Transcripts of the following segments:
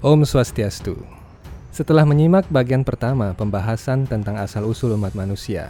Om Swastiastu. Setelah menyimak bagian pertama pembahasan tentang asal-usul umat manusia,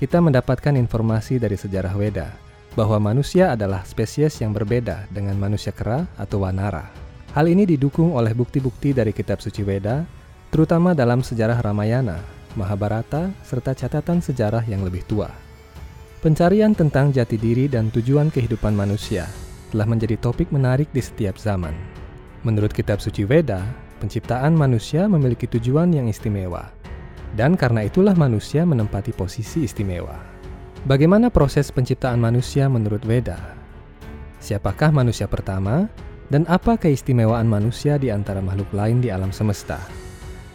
kita mendapatkan informasi dari sejarah Weda bahwa manusia adalah spesies yang berbeda dengan manusia kera atau wanara. Hal ini didukung oleh bukti-bukti dari kitab suci Weda, terutama dalam sejarah Ramayana, Mahabharata, serta catatan sejarah yang lebih tua. Pencarian tentang jati diri dan tujuan kehidupan manusia telah menjadi topik menarik di setiap zaman. Menurut kitab suci Veda, penciptaan manusia memiliki tujuan yang istimewa. Dan karena itulah manusia menempati posisi istimewa. Bagaimana proses penciptaan manusia menurut Veda? Siapakah manusia pertama dan apa keistimewaan manusia di antara makhluk lain di alam semesta?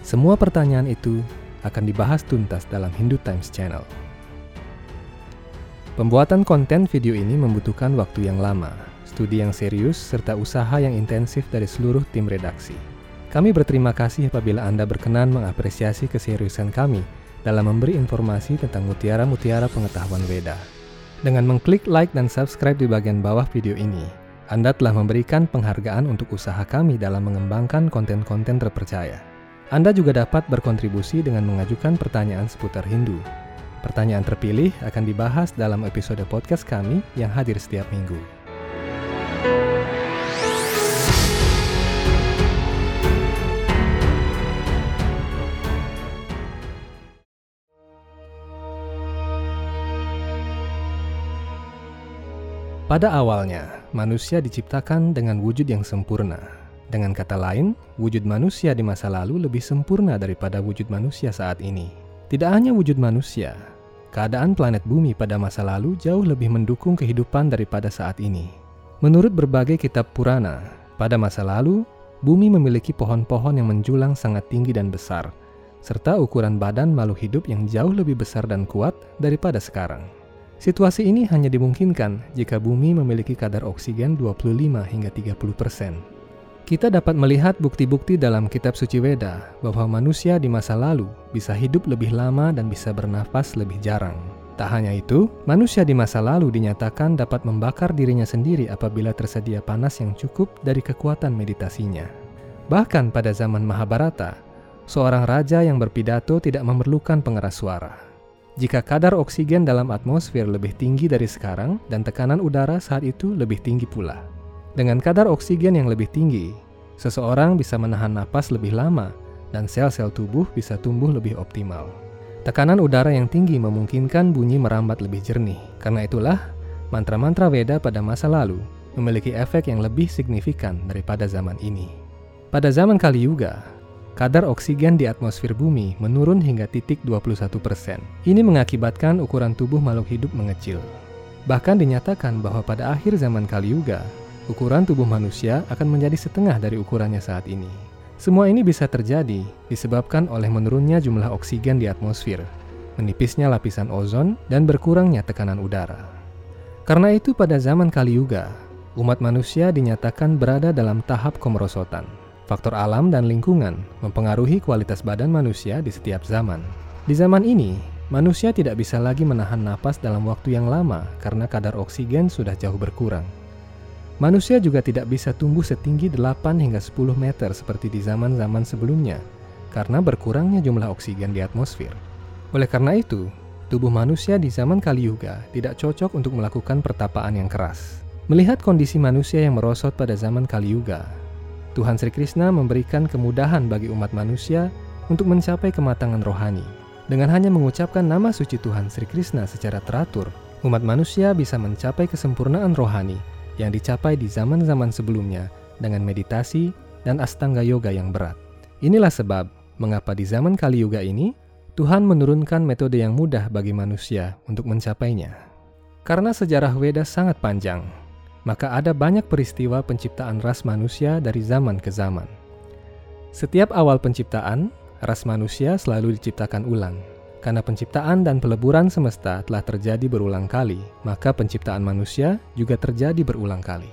Semua pertanyaan itu akan dibahas tuntas dalam Hindu Times Channel. Pembuatan konten video ini membutuhkan waktu yang lama, studi yang serius, serta usaha yang intensif dari seluruh tim redaksi. Kami berterima kasih apabila Anda berkenan mengapresiasi keseriusan kami dalam memberi informasi tentang mutiara-mutiara pengetahuan Weda. Dengan mengklik like dan subscribe di bagian bawah video ini, Anda telah memberikan penghargaan untuk usaha kami dalam mengembangkan konten-konten terpercaya. Anda juga dapat berkontribusi dengan mengajukan pertanyaan seputar Hindu. Pertanyaan terpilih akan dibahas dalam episode podcast kami yang hadir setiap minggu. Pada awalnya, manusia diciptakan dengan wujud yang sempurna. Dengan kata lain, wujud manusia di masa lalu lebih sempurna daripada wujud manusia saat ini. Tidak hanya wujud manusia, keadaan planet bumi pada masa lalu jauh lebih mendukung kehidupan daripada saat ini. Menurut berbagai kitab Purana, pada masa lalu, bumi memiliki pohon-pohon yang menjulang sangat tinggi dan besar, serta ukuran badan makhluk hidup yang jauh lebih besar dan kuat daripada sekarang. Situasi ini hanya dimungkinkan jika bumi memiliki kadar oksigen 25 hingga 30 persen. Kita dapat melihat bukti-bukti dalam kitab suci Weda bahwa manusia di masa lalu bisa hidup lebih lama dan bisa bernafas lebih jarang. Tak hanya itu, manusia di masa lalu dinyatakan dapat membakar dirinya sendiri apabila tersedia panas yang cukup dari kekuatan meditasinya. Bahkan pada zaman Mahabharata, seorang raja yang berpidato tidak memerlukan pengeras suara. Jika kadar oksigen dalam atmosfer lebih tinggi dari sekarang dan tekanan udara saat itu lebih tinggi pula. Dengan kadar oksigen yang lebih tinggi, seseorang bisa menahan napas lebih lama dan sel-sel tubuh bisa tumbuh lebih optimal. Tekanan udara yang tinggi memungkinkan bunyi merambat lebih jernih. Karena itulah, mantra-mantra Weda pada masa lalu memiliki efek yang lebih signifikan daripada zaman ini. Pada zaman Kali Yuga, kadar oksigen di atmosfer bumi menurun hingga titik 21%. Ini mengakibatkan ukuran tubuh makhluk hidup mengecil. Bahkan dinyatakan bahwa pada akhir zaman Kali Yuga, ukuran tubuh manusia akan menjadi setengah dari ukurannya saat ini. Semua ini bisa terjadi disebabkan oleh menurunnya jumlah oksigen di atmosfer, menipisnya lapisan ozon, dan berkurangnya tekanan udara. Karena itu pada zaman Kali Yuga, umat manusia dinyatakan berada dalam tahap kemerosotan. Faktor alam dan lingkungan mempengaruhi kualitas badan manusia di setiap zaman. Di zaman ini, manusia tidak bisa lagi menahan napas dalam waktu yang lama karena kadar oksigen sudah jauh berkurang. Manusia juga tidak bisa tumbuh setinggi 8 hingga 10 meter seperti di zaman-zaman sebelumnya karena berkurangnya jumlah oksigen di atmosfer. Oleh karena itu, tubuh manusia di zaman Kali Yuga tidak cocok untuk melakukan pertapaan yang keras. Melihat kondisi manusia yang merosot pada zaman Kali Yuga, Tuhan Sri Krishna memberikan kemudahan bagi umat manusia untuk mencapai kematangan rohani. Dengan hanya mengucapkan nama suci Tuhan Sri Krishna secara teratur, umat manusia bisa mencapai kesempurnaan rohani yang dicapai di zaman-zaman sebelumnya dengan meditasi dan astanga yoga yang berat. Inilah sebab mengapa di zaman Kali Yuga ini Tuhan menurunkan metode yang mudah bagi manusia untuk mencapainya. Karena sejarah Weda sangat panjang, maka ada banyak peristiwa penciptaan ras manusia dari zaman ke zaman. Setiap awal penciptaan, ras manusia selalu diciptakan ulang. Karena penciptaan dan peleburan semesta telah terjadi berulang kali, maka penciptaan manusia juga terjadi berulang kali.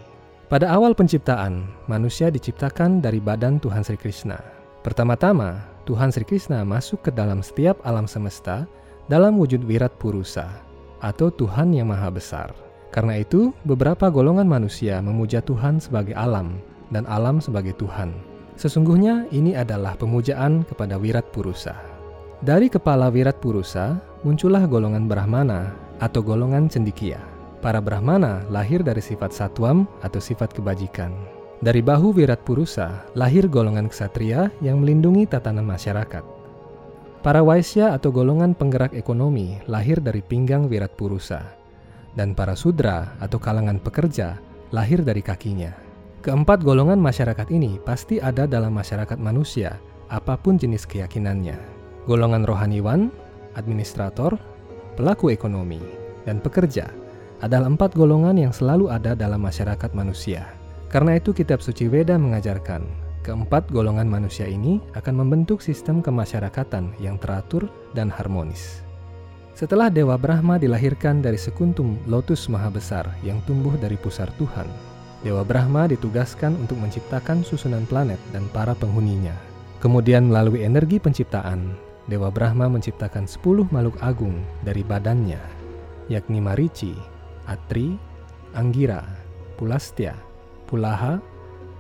Pada awal penciptaan, manusia diciptakan dari badan Tuhan Sri Krishna. Pertama-tama, Tuhan Sri Krishna masuk ke dalam setiap alam semesta dalam wujud Wirat Purusa, atau Tuhan yang Maha Besar. Karena itu, beberapa golongan manusia memuja Tuhan sebagai alam dan alam sebagai Tuhan. Sesungguhnya ini adalah pemujaan kepada Wirat Purusa. Dari kepala Wirat Purusa muncullah golongan Brahmana atau golongan Cendikia. Para Brahmana lahir dari sifat satwam atau sifat kebajikan. Dari bahu Wirat Purusa lahir golongan ksatria yang melindungi tatanan masyarakat. Para Waisya atau golongan penggerak ekonomi lahir dari pinggang Wirat Purusa. Dan para Sudra atau kalangan pekerja lahir dari kakinya. Keempat golongan masyarakat ini pasti ada dalam masyarakat manusia, apa pun jenis keyakinannya. Golongan rohaniwan, administrator, pelaku ekonomi, dan pekerja adalah empat golongan yang selalu ada dalam masyarakat manusia. Karena itu kitab suci Weda mengajarkan, keempat golongan manusia ini akan membentuk sistem kemasyarakatan yang teratur dan harmonis. Setelah Dewa Brahma dilahirkan dari sekuntum lotus maha besar yang tumbuh dari pusar Tuhan, Dewa Brahma ditugaskan untuk menciptakan susunan planet dan para penghuninya. Kemudian melalui energi penciptaan, Dewa Brahma menciptakan sepuluh makhluk agung dari badannya, yakni Marici, Atri, Anggira, Pulastya, Pulaha,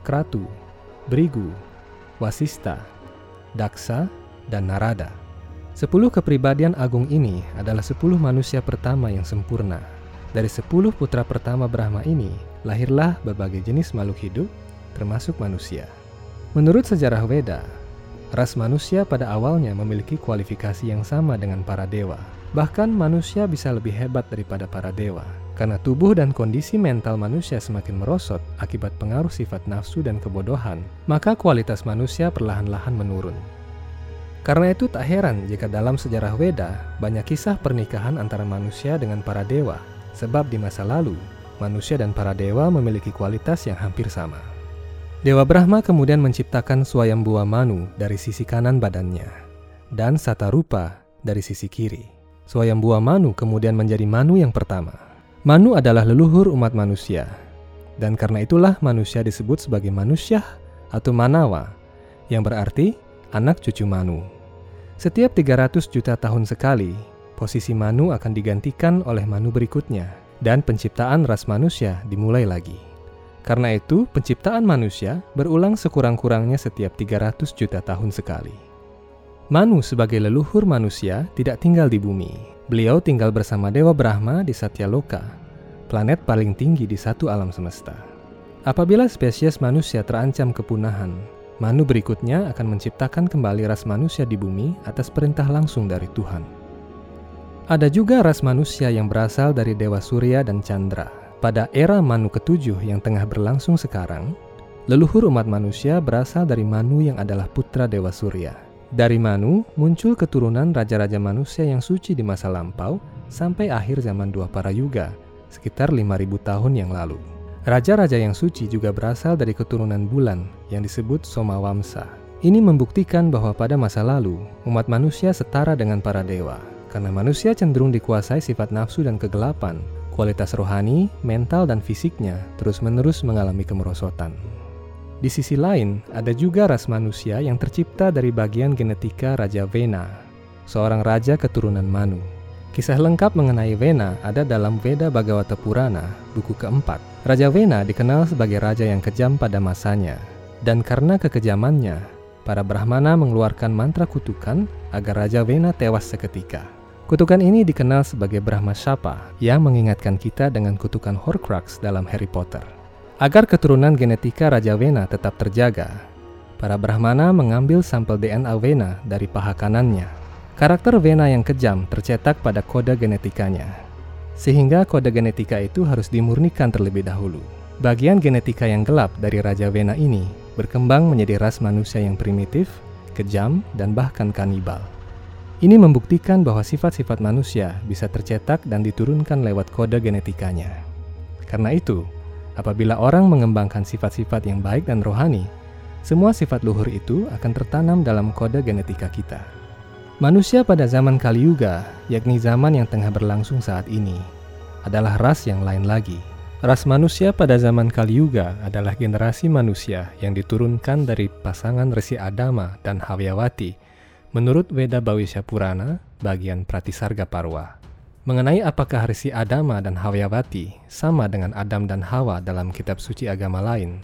Kratu, Brigu, Wasista, Daksa, dan Narada. Sepuluh kepribadian agung ini adalah sepuluh manusia pertama yang sempurna. Dari sepuluh putra pertama Brahma ini, lahirlah berbagai jenis makhluk hidup, termasuk manusia. Menurut sejarah Weda, ras manusia pada awalnya memiliki kualifikasi yang sama dengan para dewa. Bahkan manusia bisa lebih hebat daripada para dewa, karena tubuh dan kondisi mental manusia semakin merosot akibat pengaruh sifat nafsu dan kebodohan, maka kualitas manusia perlahan-lahan menurun. Karena itu tak heran jika dalam sejarah Weda banyak kisah pernikahan antara manusia dengan para dewa, sebab di masa lalu manusia dan para dewa memiliki kualitas yang hampir sama. Dewa Brahma kemudian menciptakan Swayambhuwa Manu dari sisi kanan badannya dan Satarupa dari sisi kiri. Swayambhuwa Manu kemudian menjadi Manu yang pertama. Manu adalah leluhur umat manusia, dan karena itulah manusia disebut sebagai manusia atau manawa, yang berarti anak cucu Manu. Setiap 300 juta tahun sekali, posisi Manu akan digantikan oleh Manu berikutnya, dan penciptaan ras manusia dimulai lagi. Karena itu, penciptaan manusia berulang sekurang-kurangnya setiap 300 juta tahun sekali. Manu sebagai leluhur manusia tidak tinggal di bumi, Beliau tinggal bersama Dewa Brahma di Satyaloka, planet paling tinggi di satu alam semesta. Apabila spesies manusia terancam kepunahan, Manu berikutnya akan menciptakan kembali ras manusia di bumi atas perintah langsung dari Tuhan. Ada juga ras manusia yang berasal dari Dewa Surya dan Chandra. Pada era Manu ketujuh yang tengah berlangsung sekarang, leluhur umat manusia berasal dari Manu yang adalah putra Dewa Surya. Dari Manu muncul keturunan raja-raja manusia yang suci di masa lampau sampai akhir zaman dua para yuga, sekitar 5000 tahun yang lalu. Raja-raja yang suci juga berasal dari keturunan bulan yang disebut Somawamsa. Ini membuktikan bahwa pada masa lalu, umat manusia setara dengan para dewa. Karena manusia cenderung dikuasai sifat nafsu dan kegelapan, kualitas rohani, mental, dan fisiknya terus-menerus mengalami kemerosotan. Di sisi lain, ada juga ras manusia yang tercipta dari bagian genetika Raja Vena, seorang raja keturunan Manu. Kisah lengkap mengenai Vena ada dalam Veda Bhagavata Purana, buku keempat. Raja Vena dikenal sebagai raja yang kejam pada masanya, dan karena kekejamannya, para Brahmana mengeluarkan mantra kutukan agar Raja Vena tewas seketika. Kutukan ini dikenal sebagai Brahma Shapa yang mengingatkan kita dengan kutukan Horcrux dalam Harry Potter. Agar keturunan genetika Raja Vena tetap terjaga, para Brahmana mengambil sampel DNA Vena dari paha kanannya. Karakter Vena yang kejam tercetak pada kode genetikanya, sehingga kode genetika itu harus dimurnikan terlebih dahulu. Bagian genetika yang gelap dari Raja Vena ini berkembang menjadi ras manusia yang primitif, kejam, dan bahkan kanibal. Ini membuktikan bahwa sifat-sifat manusia bisa tercetak dan diturunkan lewat kode genetikanya. Karena itu, Apabila orang mengembangkan sifat-sifat yang baik dan rohani, semua sifat luhur itu akan tertanam dalam kode genetika kita. Manusia pada zaman Kali Yuga, yakni zaman yang tengah berlangsung saat ini, adalah ras yang lain lagi. Ras manusia pada zaman Kali Yuga adalah generasi manusia yang diturunkan dari pasangan Resi Adama dan Hawyawati menurut Weda Bawisya Purana bagian Pratisarga Parwa. Mengenai apakah Risi Adama dan Hawyawati sama dengan Adam dan Hawa dalam kitab suci agama lain,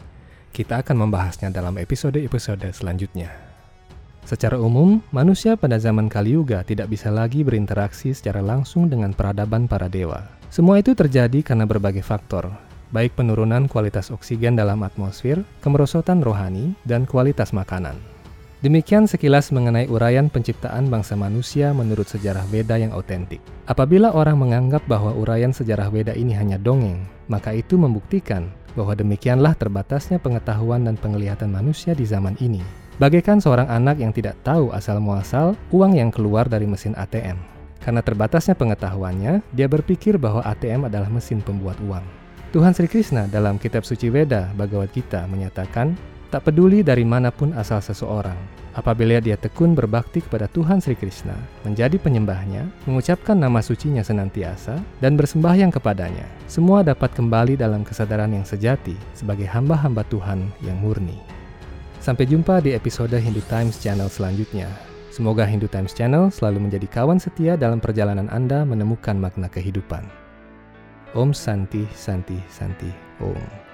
Kita akan membahasnya dalam episode-episode selanjutnya. Secara umum, manusia pada zaman Kali Yuga tidak bisa lagi berinteraksi secara langsung dengan peradaban para dewa. Semua itu terjadi karena berbagai faktor, baik penurunan kualitas oksigen dalam atmosfer, kemerosotan rohani, dan kualitas makanan. Demikian sekilas mengenai uraian penciptaan bangsa manusia menurut sejarah Weda yang otentik. Apabila orang menganggap bahwa uraian sejarah Weda ini hanya dongeng, maka itu membuktikan bahwa demikianlah terbatasnya pengetahuan dan penglihatan manusia di zaman ini. Bagaikan seorang anak yang tidak tahu asal-muasal uang yang keluar dari mesin ATM. Karena terbatasnya pengetahuannya, dia berpikir bahwa ATM adalah mesin pembuat uang. Tuhan Sri Krishna dalam kitab suci Weda Bhagavad Gita menyatakan, Tak peduli dari mana pun asal seseorang, apabila dia tekun berbakti kepada Tuhan Sri Krishna, menjadi penyembahnya, mengucapkan nama sucinya senantiasa, dan bersembahyang kepadanya, semua dapat kembali dalam kesadaran yang sejati sebagai hamba-hamba Tuhan yang murni. Sampai jumpa di episode Hindu Times Channel selanjutnya. Semoga Hindu Times Channel selalu menjadi kawan setia dalam perjalanan Anda menemukan makna kehidupan. Om Santi Santi Santi Om.